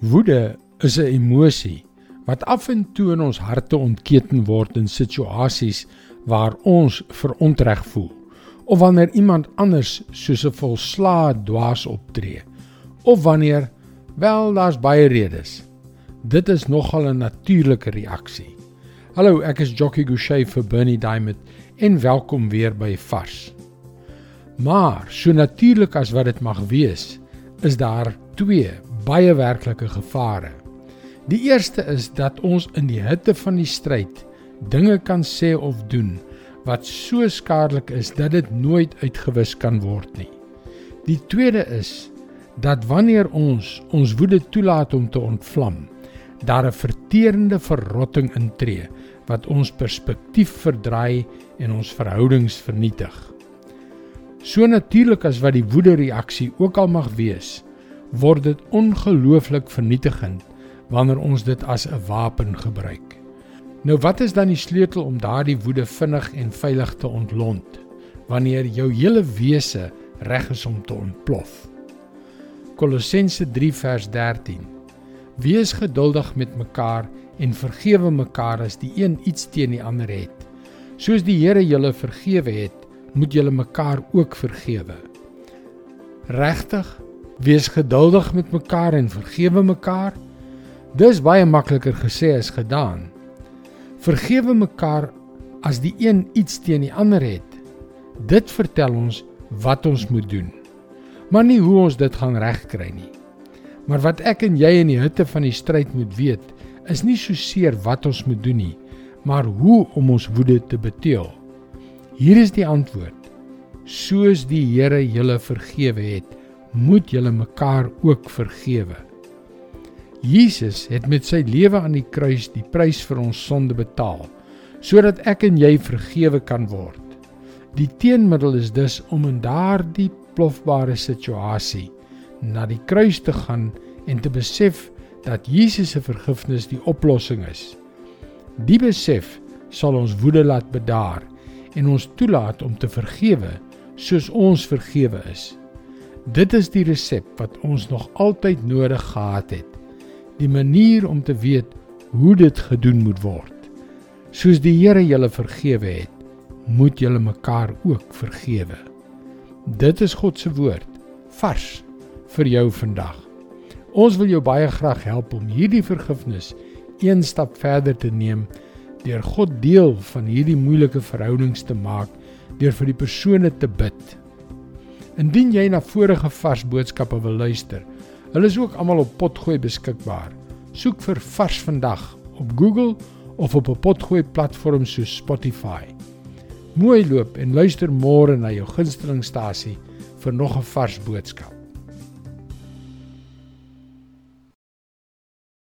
Woede is 'n emosie wat af en toe in ons harte ontketen word in situasies waar ons verontreg voel of wanneer iemand anders soos 'n volslae dwaas optree of wanneer wel daar's baie redes. Dit is nogal 'n natuurlike reaksie. Hallo, ek is Jockey Gouchee vir Bernie Diamond en welkom weer by Vars. Maar so natuurlik as wat dit mag wees, is daar twee baie werklike gevare. Die eerste is dat ons in die hitte van die stryd dinge kan sê of doen wat so skadelik is dat dit nooit uitgewis kan word nie. Die tweede is dat wanneer ons ons woede toelaat om te ontvlam, daar 'n verterende verrotting intree wat ons perspektief verdraai en ons verhoudings vernietig. So natuurlik as wat die woede reaksie ook al mag wees, word dit ongelooflik vernietigend wanneer ons dit as 'n wapen gebruik. Nou wat is dan die sleutel om daardie woede vinnig en veilig te ontlont wanneer jou hele wese reg is om te ontplof? Kolossense 3 vers 13. Wees geduldig met mekaar en vergewe mekaar as die een iets teen die ander het. Soos die Here julle vergewe het, moet julle mekaar ook vergewe. Regtig Wees geduldig met mekaar en vergewe mekaar. Dis baie makliker gesê as gedaan. Vergewe mekaar as die een iets teen die ander het. Dit vertel ons wat ons moet doen. Maar nie hoe ons dit gaan regkry nie. Maar wat ek en jy in die hitte van die stryd moet weet, is nie so seer wat ons moet doen nie, maar hoe om ons woede te beteel. Hier is die antwoord. Soos die Here julle vergewe het, moet julle mekaar ook vergewe. Jesus het met sy lewe aan die kruis die prys vir ons sonde betaal sodat ek en jy vergewe kan word. Die teenmiddel is dus om in daardie plofbare situasie na die kruis te gaan en te besef dat Jesus se vergifnis die oplossing is. Die besef sal ons woede laat bedaar en ons toelaat om te vergewe soos ons vergewe is. Dit is die resep wat ons nog altyd nodig gehad het. Die manier om te weet hoe dit gedoen moet word. Soos die Here julle vergewe het, moet julle mekaar ook vergewe. Dit is God se woord vars vir jou vandag. Ons wil jou baie graag help om hierdie vergifnis een stap verder te neem deur God deel van hierdie moeilike verhoudings te maak deur vir die persone te bid. Indien jy na vorige vars boodskappe wil luister, hulle is ook almal op Potgooi beskikbaar. Soek vir Vars vandag op Google of op 'n Potgooi platform soos Spotify. Mooi loop en luister môre na jou gunstelingstasie vir nog 'n vars boodskap.